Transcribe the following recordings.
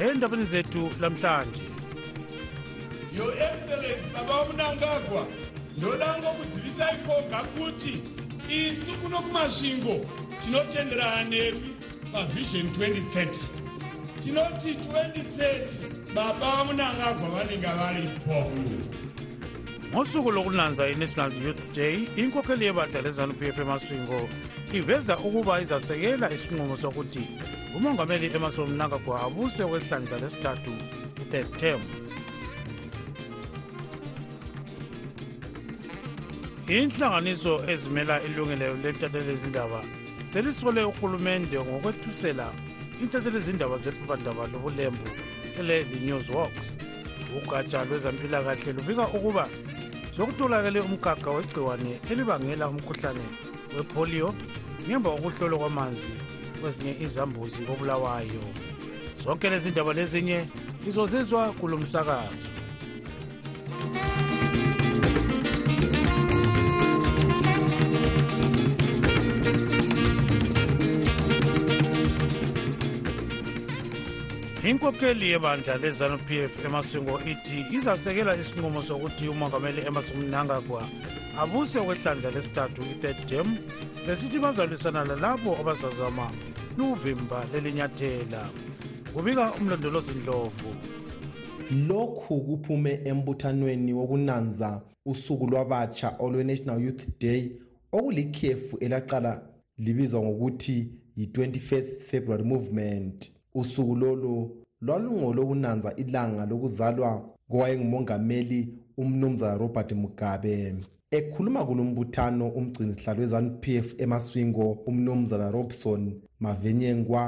endabeni zethu lamhlanje your excellency baba wamnangagwa ndoda ngokuzivisai koga kuti isu kuno kumasvingo tinotenderana nemi pavision 2030 tinoti 2030 baba vamunangagwa vanenge varipo ngosuku lokunanza inational youth day inkokheli yebadala ezanup f emasvingo iveza ukuba izasekela isinqumo sokuthi ngumongameli emerson mnangagwa abuse okwehlandla lesithathu third term inhlanganiso ezimela ilungelo lentatheleli izindaba selisole uhulumende ngokwethusela intatheleli izindaba zephephandaba lobulembu ele-the news works ugatsha lwezempilakahle lubika ukuba sokutholakele umgaga wegciwane elibangela umkhuhlane wepolio ngemva kokuhlolwa kwamanzi kwezinye izambuzi kobulawayo zonke lezi ndaba lezinye izozizwa kulo msakazo inkokheli yebandla lezanu p f emaswingo ithi izasekela isinqumo sokuthi umongameli emerson mnangagwa abuse kwehlandla lesithathu i-third term besithi bazalwisana lalabo abazazama luvimba lelinyathela kubika umlondolozi ndlovu lokhu kuphume embuthanweni wokunanza usuku lwabatsha olwe-national youth day okulikhefu elaqala libizwa ngokuthi yi-21st february movement usuku lolu lwalungolokunanza ilanga lokuzalwa kowayengumongameli umnumzana robert mugabe ekhuluma kulombuthano umgcini sihlalo wezanu p f emaswingo umnumzana robson mavenyengwa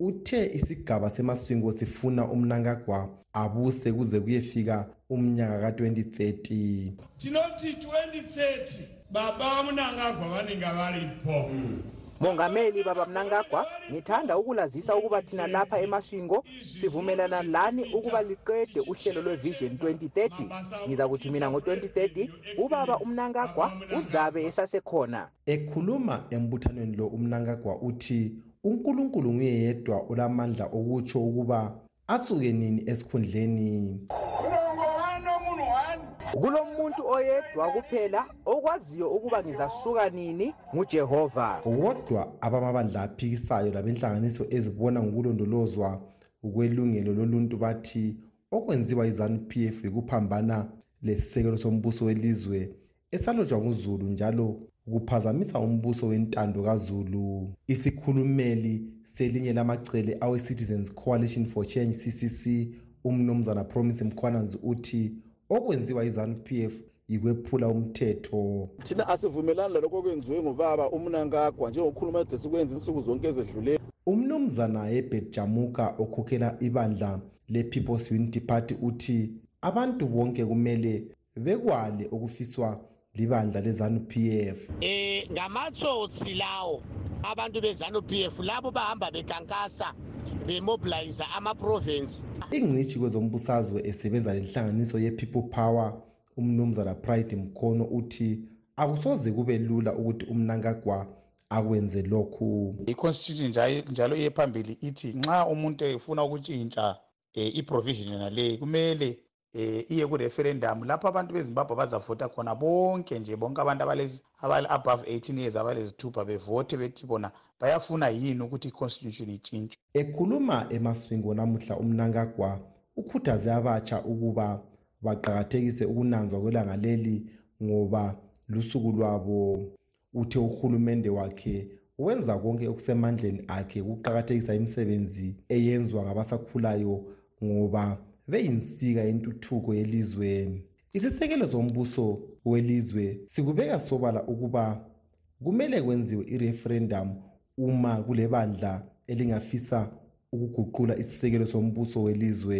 uthe isigaba semaswingo sifuna umnankagwa abuse kuze kuyefika umnyaka ka-2030 thinothi 2030 baba munangagwa vanenge varipo mm. mongameli baba mnangagwa ngithanda ukulazisa ukuba thina lapha emaswingo sivumelana lani ukuba liqede uhlelo lwevision 2030 ngiza kuthi mina ngo-2030 ubaba umnangagwa uzabe esasekhona ekhuluma embuthanweni lo umnangagwa uthi unkulunkulu nguye yedwa olamandla okutsho ukuba asuke nini esikhundleni kulomuntu oyedwa kuphela okwaziyo ukuba ngizasuka nini ngujehova kodwa abamabandla aphikisayo labenhlanganiso ezibona ngokulondolozwa ukwelungelo loluntu bathi okwenziwa izanu p f yikuphambana lesisekelo sombuso welizwe esalotshwa nguzulu njalo kuphazamisa umbuso wentando kazulu isikhulumeli selinye lamacele awe-citizens coalition for change ccc umnumzana promise mkhwananzi uthi okwenziwa izanu p f yikwephula umthetho thina asivumelani lalokho okwenziwe ngubaba umnankagwa njengokhuluma ede sikwenza insuku zonke ezedlule umnumzana yebet jamuka okhokhela ibandla le-people's unity party uthi abantu bonke kumele bekwale okufiswa libandla lezanu p f um eh, ngamatsotsi lawo abantu bezanu p f labo bahamba bekankasa bemobilize amaprovince ingcitshi kwezombusazwe esebenza lenhlanganiso ye-people power umnumzana pride mkhono uthi akusoze kube lula ukuthi umnankagwa akwenze lokhu i-constitution njalo iye phambili ithi nxa umuntu efuna ukutshintsha um eh, i-provision yonaleyi kumele eh iye ku referendum lapho abantu bezimbabwe bazavota khona bonke nje bonke abantu abale-above 18 years abalezithupha bevote bethi bona bayafuna yini ukuthi i-constitution itshintshwe ekhuluma emaswingo namuhla umnankagwa ukhuthaze abatsha ukuba baqakathekise ukunanzwa kwelanga leli ngoba lusuku lwabo Uthe uhulumende wakhe wenza konke okusemandleni akhe ukuqakathekisa imisebenzi eyenzwa ngabasakhulayo ngoba beyinsika yentuthuko yelizwe. Isisekelo sombuso welizwe sikubeka sobala ukuba kumele kwenziwe ireferendum uma kulebandla elingafisa ukuguqula isisekelo sombuso welizwe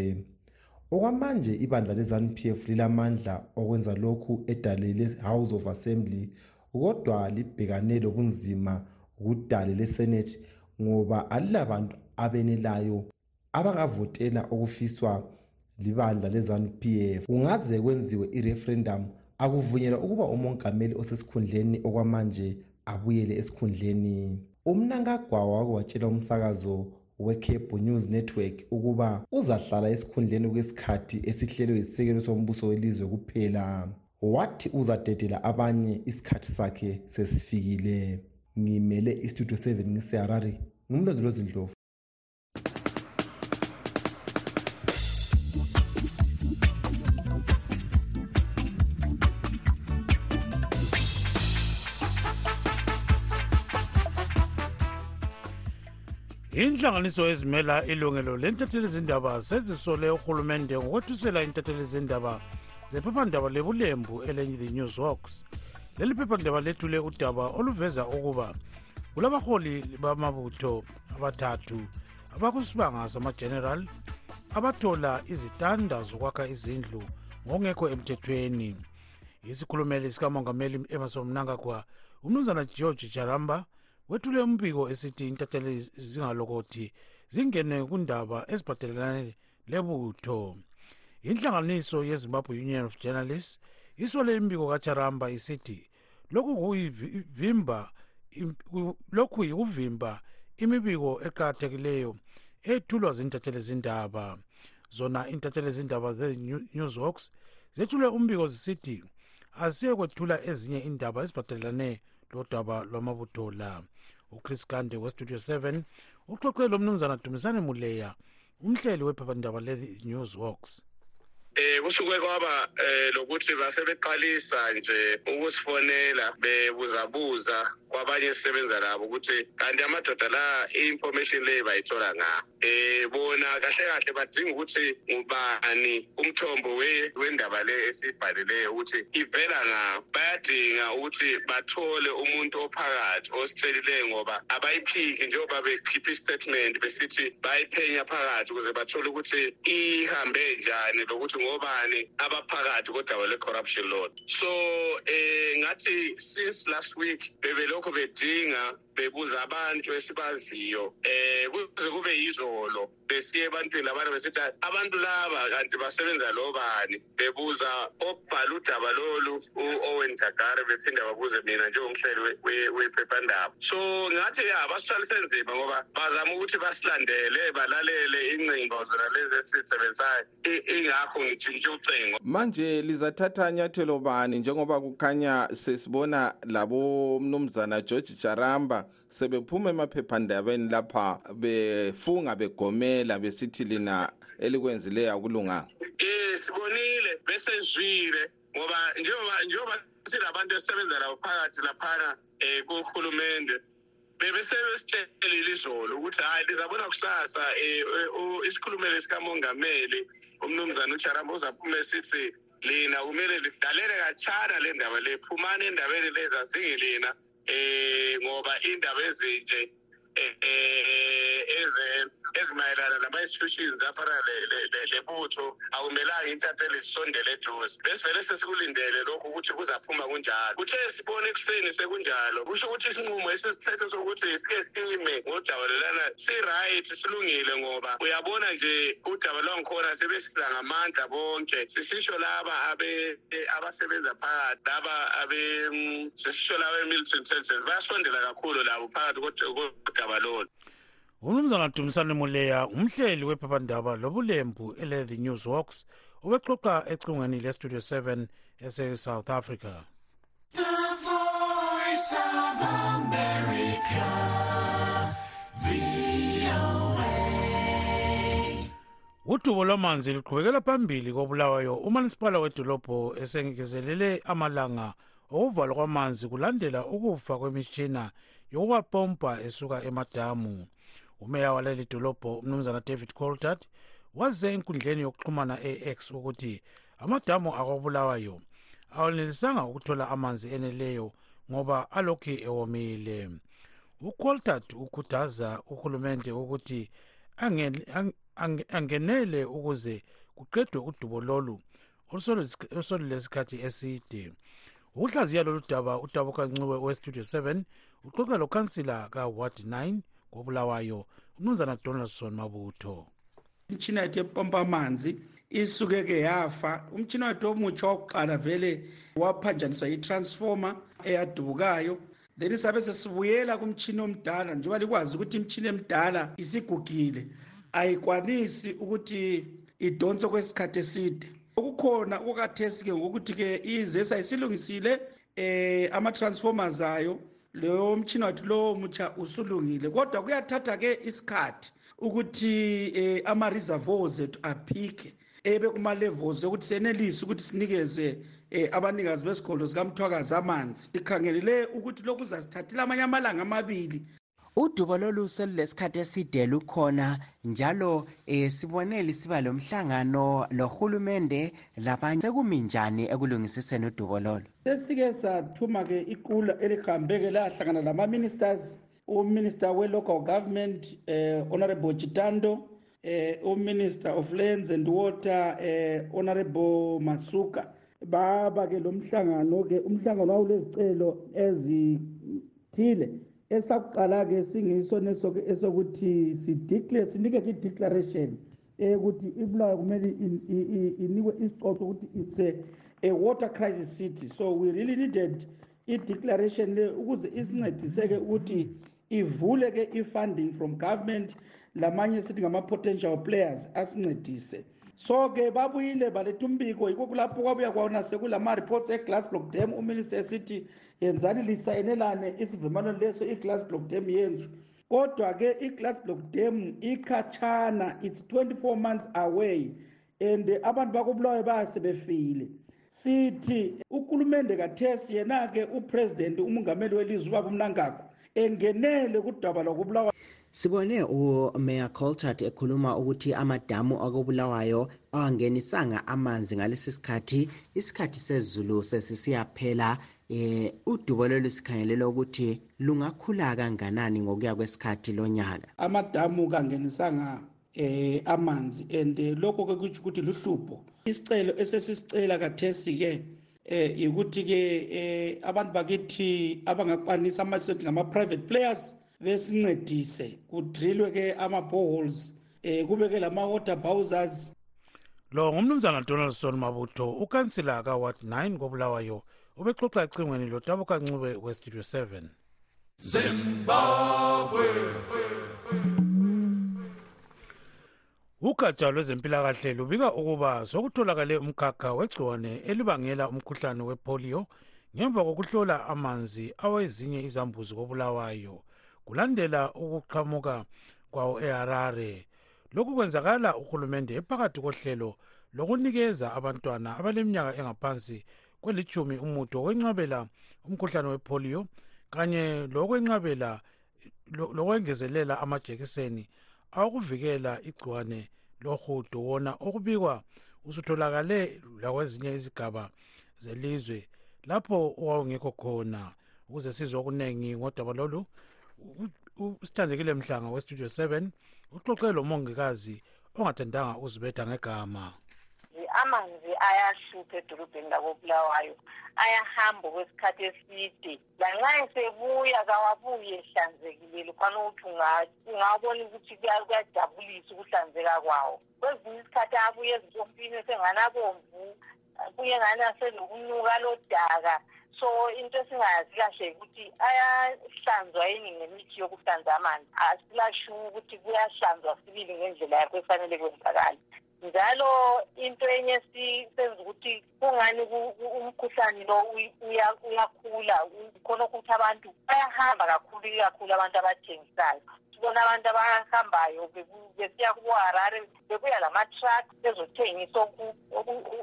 okwamanje ibandla le-zanu p f lilamandla okwenza lokhu edale le-house of assembly kodwa libhekane lobunzima kudale lesenate ngoba alilabantu abenelayo abangavotela okufiswa libandla lezanu p f kungaze kwenziwe ireferendum akuvunyelwa ukuba umongameli osesikhundleni okwamanje abuyele esikhundleni umnankagwa wake watshela umsakazo wecable news network ukuba uzahlala esikhundleni kwesikhathi esihlelwe isisekelo sombuso welizwe kuphela wathi uzadedela abanye isikhathi sakhe sesifikile ngimele istudio 7 ngiseharare ngumlondolozindlovu inhlanganiso ezimela ilungelo lentatheli zindaba sezisole urhulumente ngokwethusela intatheli zindaba zephephandaba lebulembu elenye the news hawks leli phephandaba lethule udaba oluveza ukuba kulabaholi bamabutho abathathu abakusibanga samageneral abathola izitanda zokwakha izindlu ngokungekho emthethweni isikhulumeli sikamongameli emerson mnangagwa umnumzana george jaramba wethule umbiko esithi intatheli zingalokothi zingene kundaba ezibhadelelane lebutho inhlanganiso yezimbabwe union of journalists isole imbiko kajaramba isithi lokhu kuyivimba lokhu yikuvimba imibiko eqakathekileyo ethulwa zintatheli zindaba zona intatheli zindaba ze-newsworks zethule umbiko zisithi asiye kwethula ezinye indaba ezibhadelelane lodaba lwamabutho la uchris kande westudio 7 uxoxe lo mnumzana dumisane muleya umhleli wephephandaba le-the news walks Eh kusuke kwaba eh lokuthi basebeqalisa nje ukusifonela bebuzabuza kwabanye esisebenza labo ukuthi kanti amadoda la i-information leyi bayithola ngayo eh bona kahle kahle badinga ukuthi ngubani umthombo wendaba le esiyibhalileyo ukuthi ivela nga bayadinga ukuthi bathole umuntu ophakathi ositshelileyo ngoba abayiphiki njengoba bekhipha istatement besithi bayiphenya phakathi ukuze bathole ukuthi ihambe njani lokuthi ngobani abaphakathi kodaba lwe-corruption loan so um ngathi since last week bebelokhu bedinga bebuza abantu esibaziyo um kuze kube yizolo besiye ebantwini labana besithi abantu laba kanti basebenza lobani bebuza obhala udaba lolu u-owen jagare bephinde babuze mina njengomhleli wephephandaba so ngathi ya basithwalise nzima ngoba bazama ukuthi basilandele balalele incingo zona lezi esizisebenzisayo ingakho ngitshintshe ucingo manje lizathatha nyathelo bani njengoba kukhanya sesibona labomnumzana george jaramba sebephuma emaphephandabeni lapha befunga begomela besithi lina elikwenzileyo akulunganga um sibonile besezwile ngoba njengoba njengoba silabantu esisebenza labo phakathi laphana um kuhulumende bebesebesitshelile izolo ukuthi hhayi lizabona kusasa um isikhulumeli sikamongameli umnumzane ujaramba uzaphuma esithi lina kumele lidlalele katshana le ndaba le phumani endabeni lezi azingi lina um ngoba indaba ezinje um ezimayelana nama-institutions afana lebutho akumelanga intatheli zisondele eduze besivele sesikulindele lokhu ukuthi kuzaphuma kunjalo kuthe sibone ekuseni sekunjalo kusho ukuthi isinqumo esisithethe sokuthi sike sime ngodabelelana si-right silungile ngoba uyabona nje udaba lwangikhona sebesiza ngamandla bonke sisisho laba abe abasebenza phakathi laba sisho laba emilitary intelligence bayasondela kakhulu labo phakathi kodaba lolu umnumzana dumisane muleya umhleli wephephandaba lobulembu ele-the news walks ubexoxa echungweni lestudio 7 esesouth africa udubo lwamanzi luqhubekela phambili kobulawayo umanisipala wedolobho esengezelele amalanga okuvalwa kwamanzi kulandela ukufa kwemitshina yokuwapompa esuka emadamu umeya waleli dolobho umnumzana david coltart waze enkundleni yokuxhumana e-x ukuthi amadamu akwabulawayo awanelisanga ukuthola amanzi eneleyo ngoba alokhu ewomile ucoltart ukhuthaza uhulumende ukuthi angenele ukuze kuqedwe udubo lolu uselulesikhathi eside ukuhlaziya lolu daba udaba okanciwe owestudio 7 uxoxa lokhansila kaward 9 kobulawayo umnumzana donaldson mabutho imtshina yethu yepompa amanzi isuke ke yafa umtshina wethu omutsha wakuqala vele waphanjaniswa yitransformer eyadubukayo then sabe sesibuyela kumtshini omdala njengoba likwazi ukuthi imtshini emdala isigugile ayikwanisi ukuthi idonse okwesikhathi eside okukhona okukhathesi-ke ukuthi-ke izesa isilungisile eh ama-transformers ayo leyo mtshini wathi lowo mutsha usulungile kodwa kuyathatha-ke isikhathi ukuthi eh, ama-reservoirs ethu aphikhe ebe kuma-levels yokuthi senelise ukuthi sinikeze um abanikazi besigodlo sikamthwakazi amanzi ikhangelele ukuthi lokhu uzasithathela amanye amalanga amabili udubo lolu selulesikhathi eside lukhona njalo um sibone lisiba lo mhlangano lohulumende labanye sekumi njani ekulungisiseni udubo lolu sesike sathuma-ke iqula elihambe-ke lahlangana lama-ministers uminister we-local government um honorable chitando eh, uminister of lands and water eh, honorable masuka baba ke lo mhlangano ke umhlangano wawulezicelo ezithile esakuqala ke singiso neso esokuthi sideclare sinike ke declaration ukuthi ibulawayo kumele inikwe isicoco ukuthi it's a, a water crisis city so we really needed i-declaration le ukuze isincediseke ukuthi ivule ke i-funding from government lamanye sithi ngama-potential players asincedise so-ke babuyile baletha umbiko yikho kulapho kwabuya kwaona sekulama-reports eglass block dam uminister esithi yenzani lisayinelane isivimano leso iglass block dam yenzwe kodwa-ke iglass block dam ikhatshana it's 24 months away and abantu bakobulawayo bayasebefile sithi uhulumende kathesi yena-ke upresident umungameli welizwe ubaba umnankakho engenele kudaba lwakobulawayo sibone umeya coltart ekhuluma ukuthi amadamu akobulawayo awangenisanga amanzi ngalesi sikhathi isikhathi sezulu sesisiyaphela eh udubo lolu sikhangelela ukuthi lungakhula kanganani ngokuya kwesikhathi lonyaka amadamu kangenisanga eh amanzi and eh, lokho ke kuthi ukuthi luhlupho isicelo esesisicela kathesi ke eh ukuthi ke eh, abantu bakithi abangakwanisa ama sithi ngama private players besincedise kudrilwe ke ama boreholes eh kube ke lama water bowsers lo ngumnumzana Donaldson Mabutho ukansila ka Ward 9 kobulawayo ubexoxa ecingweni lodabuka Ncube weStudio 7 Zimbabwe ugatsha lwezempilakahle lubika ukuba sokutholakale umkhakha wegcwane elibangela umkhuhlane wepolio ngemva kokuhlola amanzi awezinye izambuzi kobulawayo kulandela ukuqhamuka kwawo eharare lokhu kwenzakala uhulumende ephakathi kohlelo lokunikeza abantwana abaleminyaka engaphansi kwelitshumi umuthi wokwenqabela umkhuhlane wepolio kanye lokwenqabela lokwengezelela amajekiseni awokuvikela igcwane lohudo wona okubikwa usutholakale lakwezinye izigaba zelizwe lapho owawungekho khona ukuze sizwe okuningi ngodaba lolu usithandekile mhlanga westudio 7 uxoxe lomongikazi ongathandanga uzibetha ngegama amanzi ayahlupha edolobheni lakobulawayo ayahamba okwesikhathi eside lanxa esebuya kawabuye ehlanzekile lokhwana ukuthi ungabona ukuthi kuyajabulisa ukuhlanzeka kwawo kwezinye isikhathi abuye ezintompini esengani abomvu kuye ngani asenokunuka lodaka so into esingayazi kahle ukuthi ayahlanzwa yini ngemithi yokuhlanza amanzi asilashu ukuthi kuyahlanzwa sibili ngendlela yakho efanele kwenzakala njalo into enye senza ukuthi kungani umkhuhlane lo uyakhula khona ukuthi abantu bayahamba kakhulu ikakhulu abantu abathengisayo sibona abantu abahambayo besiya kuboharare bekuya lama-truck ezothengisa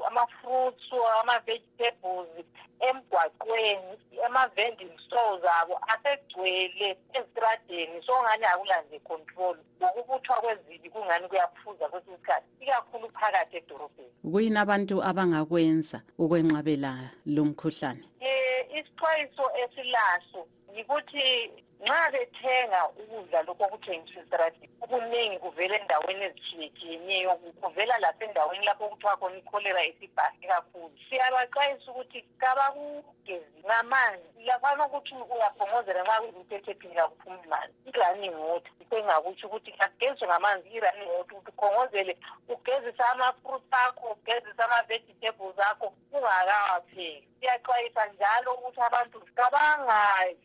ama-fruits ama-vegetables emgwaqweni ama-vending stores abo asegcwele ezitradeni songani akulanje control ngokubuthwa kwezibi kungani kuyaphuza kwesinye isikhathi ikakhulu phakathi edorobheni kuyini abantu abangakwenza ukwenqabela lo mkhuhlane um isixwayiso esilaso yikuthi nxa bethenga ukudla lokhu okuthengiswa estradi kuningi kuvela endaweni ezitshiyetshiyeneyo kuvela lasendaweni lapho okuthiwa khona ikholera esibhasi kakhulu siyabaxwayisa ukuthi kabakugezi ngamanzi lafana ukuthi uyaphongozela nxa kuyimthethephini kakuphumi manzi i-running water sengakutsho ukuthi kagezwe ngamanzi i-running water ukuthi ukhongozele ugezise ama-fruits akho ugezise ama-vegetables akho ungakawapheki siyaxwayisa njalo ukuthi abantu kabangayi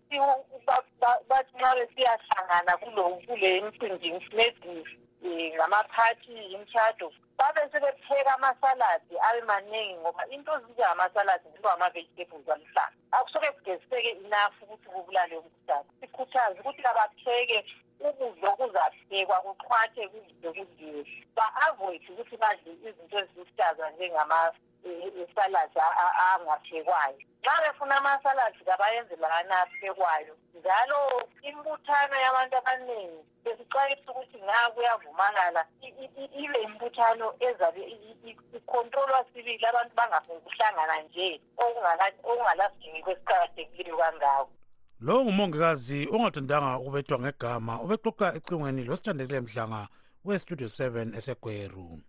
bathi nxa besiyahlangana kule imcimbi maybe um ngamaphathi imtshado babe sebepheka amasaladi abe maningi ngoba into ezinjengamasaladi ziba ama-vegetables aluhlaza akusoke kugeziseke inafu ukuthi kubulale umkhuhlane sikhuthaze ukuthi abapheke ukudla okuzaphekwa kuqhwathe kudle kudliwe ba-avoid ukuthi badle izinto eziluhlaza njengamafu isaladi angaphekwayo nxa befuna amasaladi kabayenze lana aphekwayo njalo imbuthano yabantu abaningi besixwayisa ukuthi nga kuyavumakala ibe imbuthano ezabe ikhontolwa sibili abantu bangafuni kuhlangana nje okungalasidingi kwesiqakathekileyo kangako lowo ngumongikazi ongathandanga ukubethwa ngegama ubexoxa ecingweni losithandekile mdlanga westudio 7 esegweru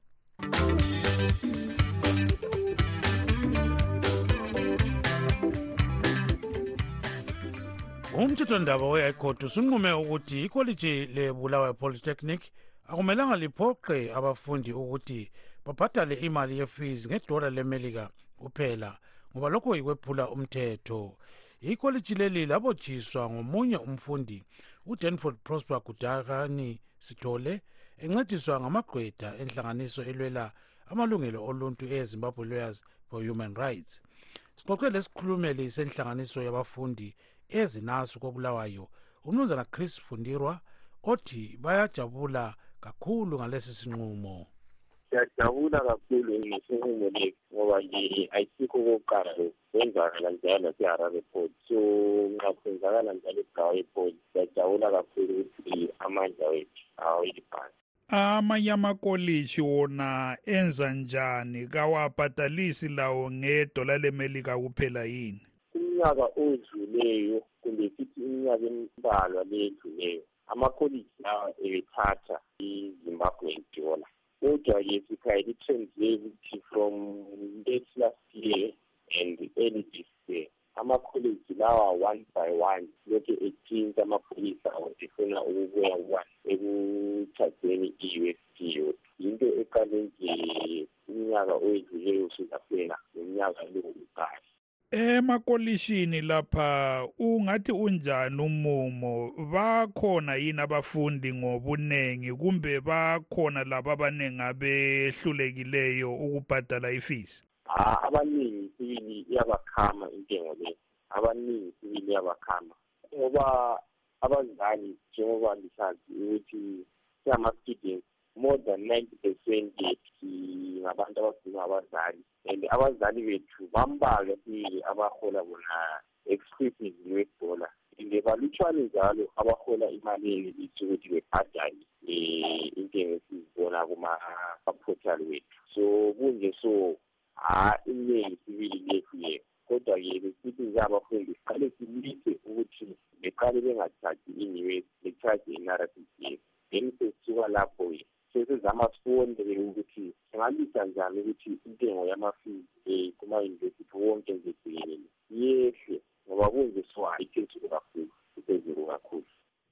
umthethondaba wehayikhoti usunqume ukuthi ikholiji lebulawayo polytechnic akumelanga liphoqe abafundi ukuthi babhadale imali yefizi ngedola lemelika kuphela ngoba lokho yikwephula umthetho ikholiji leli labotshiswa ngomunye umfundi udenford prosper gudakani sithole encediswa ngamagqwetha enhlanganiso elwela amalungelo oluntu eyezimbabwe lawyers for human rights sixoxe lesikhulumeli senhlanganiso yabafundi ezinasu kobulawayo umnumzana chris fundirwa othi bayajabula kakhulu ngalesi sinqumo siyajabula kakhulu ngesinqumo lesi ngoba nje ayisikho kokuqala lokhu kwenzakala njalo laseharare port so nxa kwenzakala njalo egawe port siyajabula kakhulu ukuthi amandla wethu awelibhani amanye amakolitshi wona enza njani kawabhadalisi lawo ngedola lemelika kuphela yini umnyaka odluleyo kumbe sithi iminyaka embalwa leyedluleyo amakolitshi lawa ebethatha i-zimbabwean dollar kodwa ke sikhayi litrenze ukuthi from late last year and early this year amakholeji lawa one by one lokhu etshintsha amaphoyisa efuna ukubuya kuwa ekuchazeni i-u s d yodwa yinto eqale nje umnyaka owedluleyo usuzaphela lomnyaka lo uqale emakolishini lapha ungathi unjani umumo bakhona yini abafundi ngobunengi kumbe bakhona laba abaningi abehlulekileyo ukubhadala ifisi ah, abaningi sibili iyabakhama intengo le abaningi sibili iyabakhama ngoba abazali njengoba lisazi ukuthi singama-students more than ninety percent yethu ngabantu abagcinwa abazali and abazali bethu bambalwa sibili abahola bona exclusive lwebhola and balutshwane njalo abahola imali enelisi ukuthi bebhadale um intengo esizibona kuma-portal wethu so kunje so ha iningi sibili lethu ye kodwa-ke besithi nje abafundi siqale silise ukuthi beqale bengathathi i-news bethathe i-narrative yethu then sesisuka lapho-ke sesizama sonke ke ukuthi singalisa njani ukuthi intengo yamafizi um kuma-university wonke nje jikelele yehle ngoba kunje so ayiphezulu kakhulu iphezulu kakhulu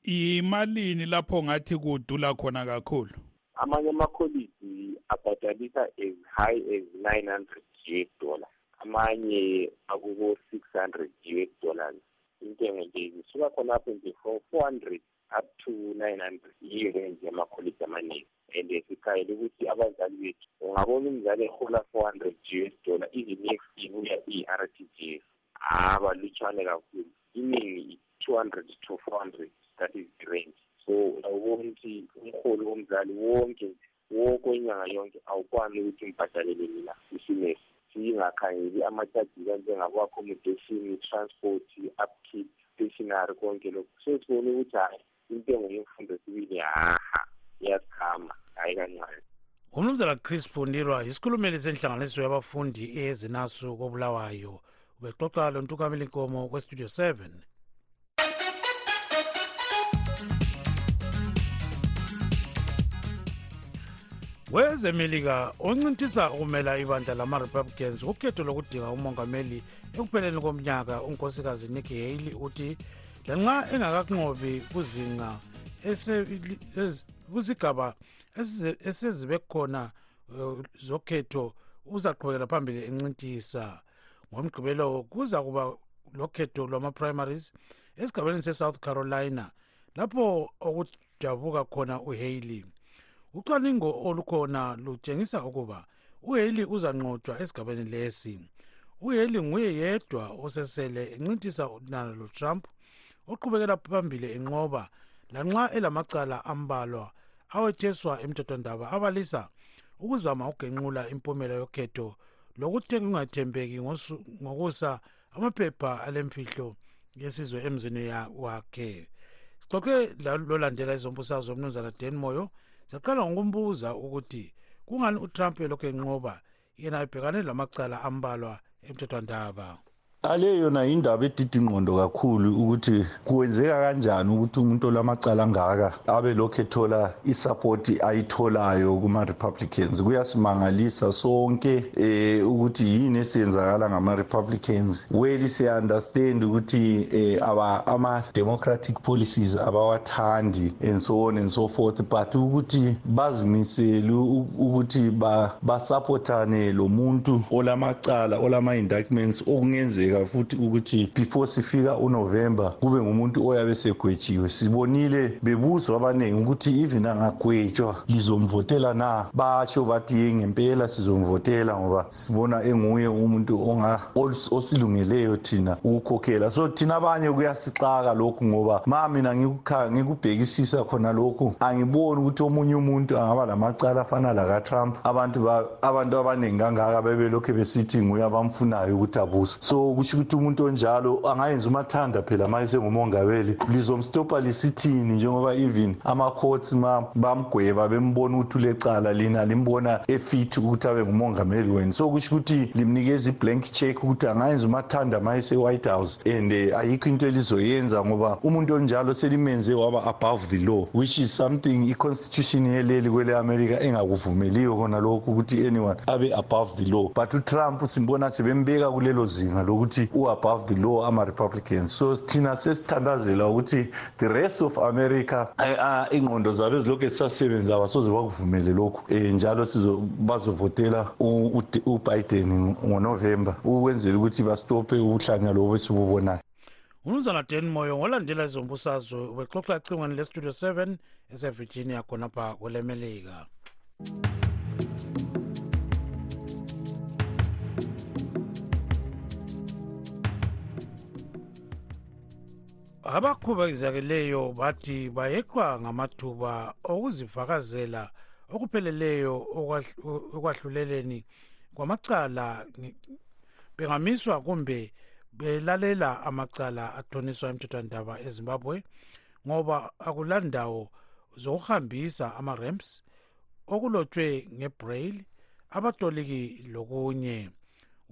yimalini lapho ngathi kudula khona kakhulu amanye amakholiji abhadalisa as high as nine hundred u s dollar amanye akuko-six hundred u s dollars intengo nje zisuka khonapho nje from four hundred up to 900 yiyo range yamakholiji amaningi and sikhayele ukuthi abazali bethu ungabona umzali ehola 400 g s dollar even next ibuya i-r t g s haba lutshwane kakhulu iningi 200 to 400 that is the range so uyawubona ukuthi umholi womzali wonke wokwenyanga yonke awukwani ukuthi ngibhadalele mina isinesi singakhangeli amachaji kanjengabo accommodation transport upkeep stationary konke lokhu sesibone ukuthi hhayi intengo yemfundo sibili haha iyasikama hhayi kancane umnumzana chris fundirwa yisikhulumeli senhlanganiso yabafundi eyezinasu kobulawayo ubexoxa lontukameli nkomo kwestudio 7 wezemelika oncintisa ukumela ibandla lama-republicans ukhetho lokudinga umongameli ekupheleni komnyaka unkosikazi nikki haley uthi lanxa engakakunqobi kuzinga kuzigaba esezibe khona eh, zokhetho uzaqhubekela phambili encintisa ngomgqibelo kuza kuba lokhetho lwama-primaries esigabeni se-south carolina lapho okudabuka khona uhaley ucwaningo olukhona lutshengisa ukuba uhaley uzanqotshwa esigabeni lesi uhaley nguye yedwa osesele encintisa udonald trump oqhubekela phambili enqoba lanxa elamacala ambalwa awetheswa emthethwandaba abalisa ukuzama ukugenqula impumela yokhetho lokuthi kungathembeki ngokusa amaphepha alemfihlo yesizwe emzini wakhe sixoxe lolandela izombusazwe umnumzana den moyo saqala ngokumbuza ukuthi kungani utrump elokhu enqoba yena ebhekane lamacala ambalwa emthethwandaba ale yona yindaba edida ingqondo kakhulu ukuthi kwenzeka kanjani ukuthi umuntu olamacala angaka abe lokhu ethola isapoti ayitholayo kuma-republicans kuyasimangalisa sonke um ukuthi yini esiyenzakala ngama-republicans well siya-understand ukuthi um ama-democratic policies abawath abazithandi and so on and so forth but ukuthi bazimisele ukuthi basapothane lo muntu olamacala olama-indictments okungenzeka futhi ukuthi before sifika unovember kube ngumuntu oyabe segwetshiwe sibonile bebuzwa abaningi ukuthi even angagwetshwa lizomvotela na batsho bathi ye ngempela sizomvotela ngoba sibona enguye umuntu osilungeleyo thina ukukhokhela so thina abanye kuyas kuyasixaka lokhu ngoba ma mina ngikubhekisisa khona lokhu angiboni ukuthi omunye umuntu angaba lamacala afana lakatrump abantu abantu abaningi kangaka bebelokhu besithi nguye abamfunayo ukuthi abuse so kusho ukuthi umuntu onjalo angayenza umathanda phela ma esengumongameli lizomstopa lisithini njengoba even ama-courts ma bamgweba bembona ukuthi ulecala lina limbona efithi ukuthi abe ngumongameli wenu so kusho ukuthi limnikeza i-blank check ukuthi angayenza umathanda ma ese-white house and eh, ayikho into elizoyenza ngoba umuntu onjalo selimenze waba above the law which is something i-constitution yeleli kwele america engakuvumeliyo khona lokhu ukuthi anyone abe above the law but utrump simbona sebembeka kulelo zinga lokuthi u-above the law ama-republicans so thina sesithandazela ukuthi the rest of america eh, ah, ingqondo zabo ezilokhu esisasebenza basoze bakuvumele lokhu um njalo bazovotela ubiden ngonovemba ukwenzela ukuthi bastophe ubuhlanya lobo esibubonayo umnumzana den moyo ngolandela izombusazwe ubexoxa ecingweni lestudio 7 esevirginia khonapha kwelemelika abakhubazekileyo bathi bayeqwa ngamathuba okuzifakazela okupheleleyo ekwahluleleni kwamacala bengamiswa kumbe belalela amacala athoniswa emthethwandaba ezimbabwe ngoba akulandawo zokuhambisa ama-ramps okulotshwe ngebraille abatoliki lokunye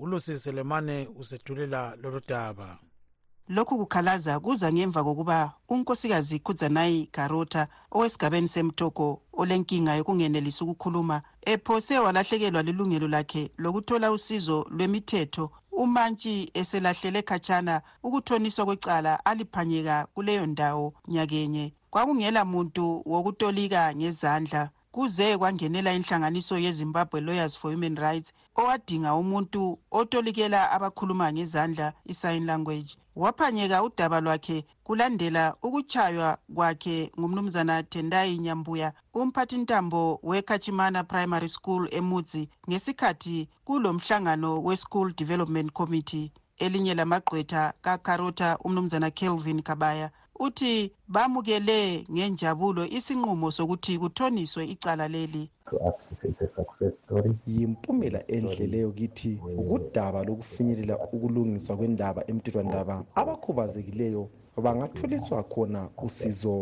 ulusi selemane usethulela lolu daba lokhu kukhalaza kuza ngemva kokuba unkosikazi khudzanayi garota owesigabeni semtoko olenkinga yokungenelisi ukukhuluma ephose walahlekelwa lilungelo lakhe lokuthola usizo lwemithetho umantshi eselahlele khatshana ukuthoniswa kwecala aliphanyeka kuleyo ndawo nyakenye kwakungela muntu wokutolika ngezandla kuze kwangenela inhlanganiso yezimbabwe lawyers for human rights owadinga umuntu otolikela abakhuluma ngezandla i-sign language waphanyeka udaba lwakhe kulandela ukutshaywa kwakhe ngumnumzana tendai nyambuya umphathintambo wekachimana primary school emudzi ngesikhathi kulo mhlangano we-school development committee elinye lamagqwetha kakarota umnumzana kelvin kabaya uthi bamukele ngenjabulo isinqumo sokuthi kuthoniswe icala leli yimpumela enhle leyo kithi ukudaba lokufinyelela ukulungiswa kwendaba emthethwandaba abakhubazekileyo bangatholiswa khona usizo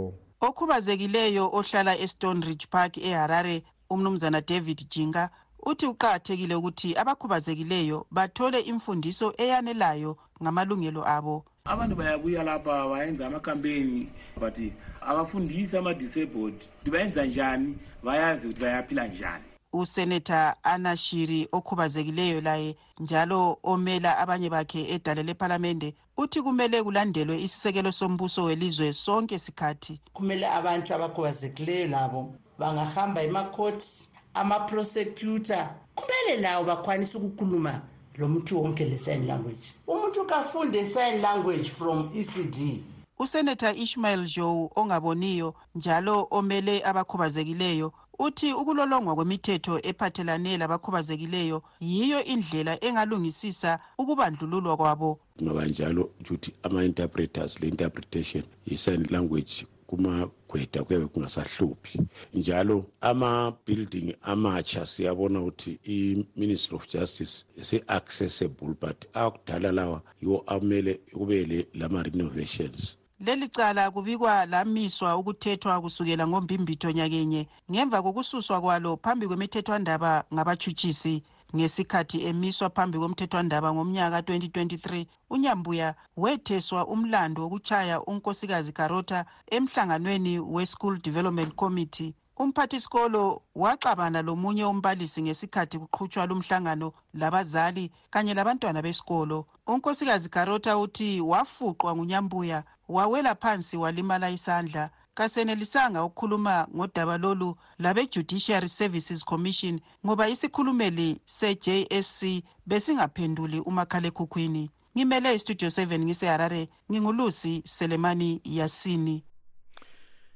okhubazekileyo ohlala estone ridge park eharare umnumzana david jinga uthi kuqakathekile ukuthi abakhubazekileyo bathole imfundiso eyanelayo ngamalungelo abo abantu bayabuya lapha bayenza amakhampeni but abafundisi ama-disabled ukuthi bayenza njani bayazi ukuthi bayaphila njani usenator anna shiri okhubazekileyo laye njalo omela abanye bakhe edale lephalamende uthi kumele kulandelwe isisekelo sombuso welizwe sonke sikhathi kumele abantu abakhubazekileyo labo bangahamba emacourts amaprosecutor kumele lawo bakwanise ukukhuluma lo muntu wonke le-sign language umuntu kafunde sign language from ecd usenetha ishmael joe ongaboniyo njalo omele abakhubazekileyo uthi ukulolongwa kwemithetho ephathelane labakhubazekileyo yiyo indlela engalungisisa ukubandlululwa kwabo kungaba njalo ukuthi ama-interpreters le-interpretation yi-sign language kumagweda kuyabe kungasahluphi njalo ama-building amatsha siyabona ukuthi i-ministry of justice ise-accessible but akudala lawa yiwo amele kube lama-renovations leli cala kubikwa lamiswa ukuthethwa kusukela ngombimbitho nyakenye ngemva kokususwa kwalo phambi kwemithethwandaba ngabatshutshisi ngesikhathi emiswa phambi komthethwandaba ngomnyaka ka-2023 unyambuya wetheswa umlando wokutshaya unkosikazi karota emhlanganweni we-school development committee umphathisikolo waxabana lomunye umbalisi ngesikhathi kuqhutshwa lumhlangano labazali kanye labantwana besikolo unkosikazi garota uthi wafuqwa ngunyambuya wawela phansi walimala isandla kasenelisanga ukukhuluma ngodaba lolu labe-judiciary services commission ngoba isikhulumeli se-jsc besingaphenduli umakhalekhukhwini ngimele istudio 7 ngiseharare ngingulusi selemani yasini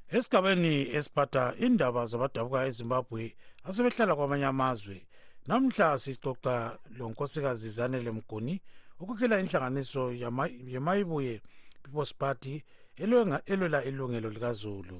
esigabeni esiphatha indaba zabadabuka ezimbabwe asebehlala kwamanye amazwe namhla sixoxa lo nkosikazi zanele mguni ukhokhela inhlanganiso yemayibuye people's party elwela ilungelo likazulu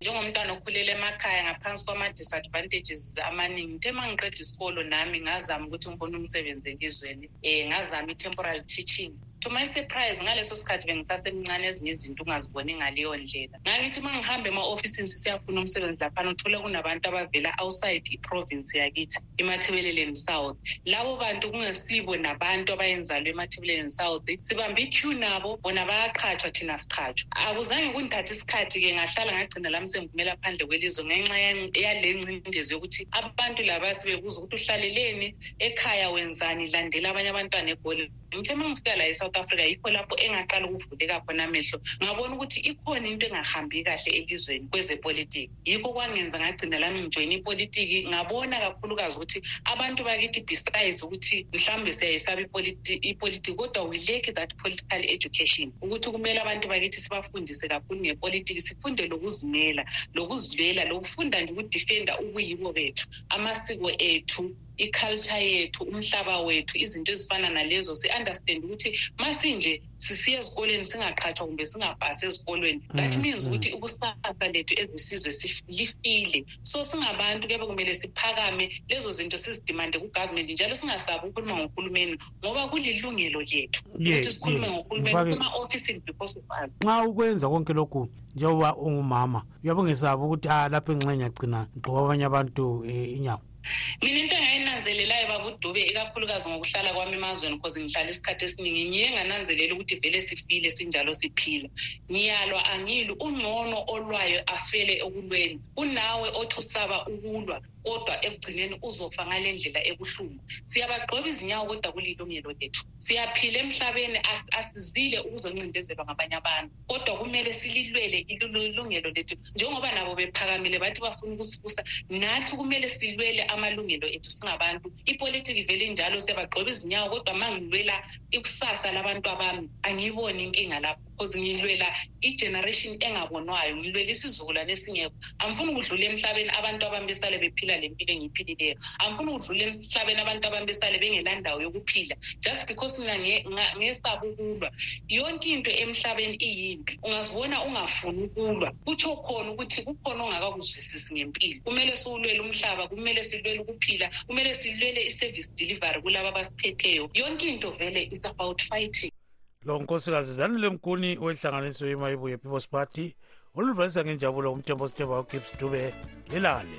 njengomntwana okhulele emakhaya ngaphansi kwama-disadvantages amaningi uthe ma ngiqeda isikolo nami ngazama ukuthi ngifuna umsebenzi elizweni um eh, ngazama i-temporal teaching to my surprise ngaleso sikhathi bengisasemncane ezinye izinto ungaziboni ngaleyo ndlela ngangithi uma ngihambe ema-ofisini sisiyafuna umsebenzi laphana uthole kunabantu abavela outside i-province yakithi emathebeleleni south labo bantu kungesibo nabantu abayenzalo emathebeleleni south sibambe iq nabo bona bayaqhatshwa thina siqhatshwa akuzange kundithatha isikhathi-ke ngahlala ngagcina lami sengivumela phandle kwelizwe ngenxa yale ncindezi yokuthi abantu laba sibebuza ukuthi uhlaleleni ekhaya wenzani landela abanye abantwana egoli ngithe uma ngifika la e-south africa yikho lapho engaqala ukuvuleka khona amehlo ngabona ukuthi ikhona into engahambi kahle elizweni kwezepolitiki yikho kwangenza ngagcina lami ngijoyina ipolitiki ngabona kakhulukazi ukuthi abantu bakithi besides ukuthi mhlawumbe siyayisaba ipolitiki kodwa we lack that political education ukuthi kumele abantu bakithi sibafundise kakhulu ngepolitiki sifunde lokuzimela lokuzilwela lokufunda nje ukudifenda ubuyibo bethu amasiko ethu iculture yethu umhlaba wethu izinto ezifana nalezo si-understand ukuthi masinje sisiya ezikolweni singaqhatshwa kumbe singapasi ezikolweni mm, that means mm. ukuthi ukusasa lethu ezesizwe lifile so singabantu kuyabe kumele siphakame lezo zinto sizidimande kugovernment njalo singasabi ukukhuluma ngohulumeni ngoba kulilungelo lethu ukuthi sikhulume ngohulumeni kuma-ofisini because of us nxa ukwenza konke lokhu njengoba ungumama uyabe ungesabi ukuthi a ah, lapho enxenye agcina ngigqoka abanye abantu um inyawo mina into engayinanzelelayo babudube ikakhulukazi ngokuhlala kwami emazweni cause ngihlala isikhathi esiningi ngiye ngananzelela ukuthi vele sifile sinjalo siphila ngiyalwa angili ungcono olwayo afele ekulweni unawe othi usaba ukulwa kodwa ekugcineni uzofa ngale ndlela ebuhlungu siyabagqoba izinyawo kodwa kulilungelo lethu siyaphila emhlabeni asizile ukuzoncindezelwa ngabanye abantu kodwa kumele sililwele ilungelo lethu njengoba nabo bephakamile bathi bafuna ukusibusa nathi kumele silwele amalungelo ethu singabantu ipolitiki vele injalo siyabagqoba izinyawo kodwa ma ngilwela ikusasa labantu abami angiyiboni inkinga lapho because ngilwela igeneration engabonwayo ngilwela isizukulwane esingekho angifuni ukudlula emhlabeni abantu abami besale bephila le mpilo engiyiphilileyo angifuni ukudlula sihlabela abantu abami besale bengelandawo yokuphila just because mina ngesaba ukulwa yonke into emhlabeni iyimbi ungazibona ungafuni ukulwa kutsho khona ukuthi kukhona ongakakuzwisisi ngempilo kumele siwulwele umhlaba kumele silwele ukuphila kumele silwele i-service delivery kulaba abasiphetheyo yonke into vele is about fighting lo nkosikazi zanele mkuni wenhlanganiso yemayibuye people's party oluvalisa ngenjabulo umthembo sithemba ugibbs dube lilale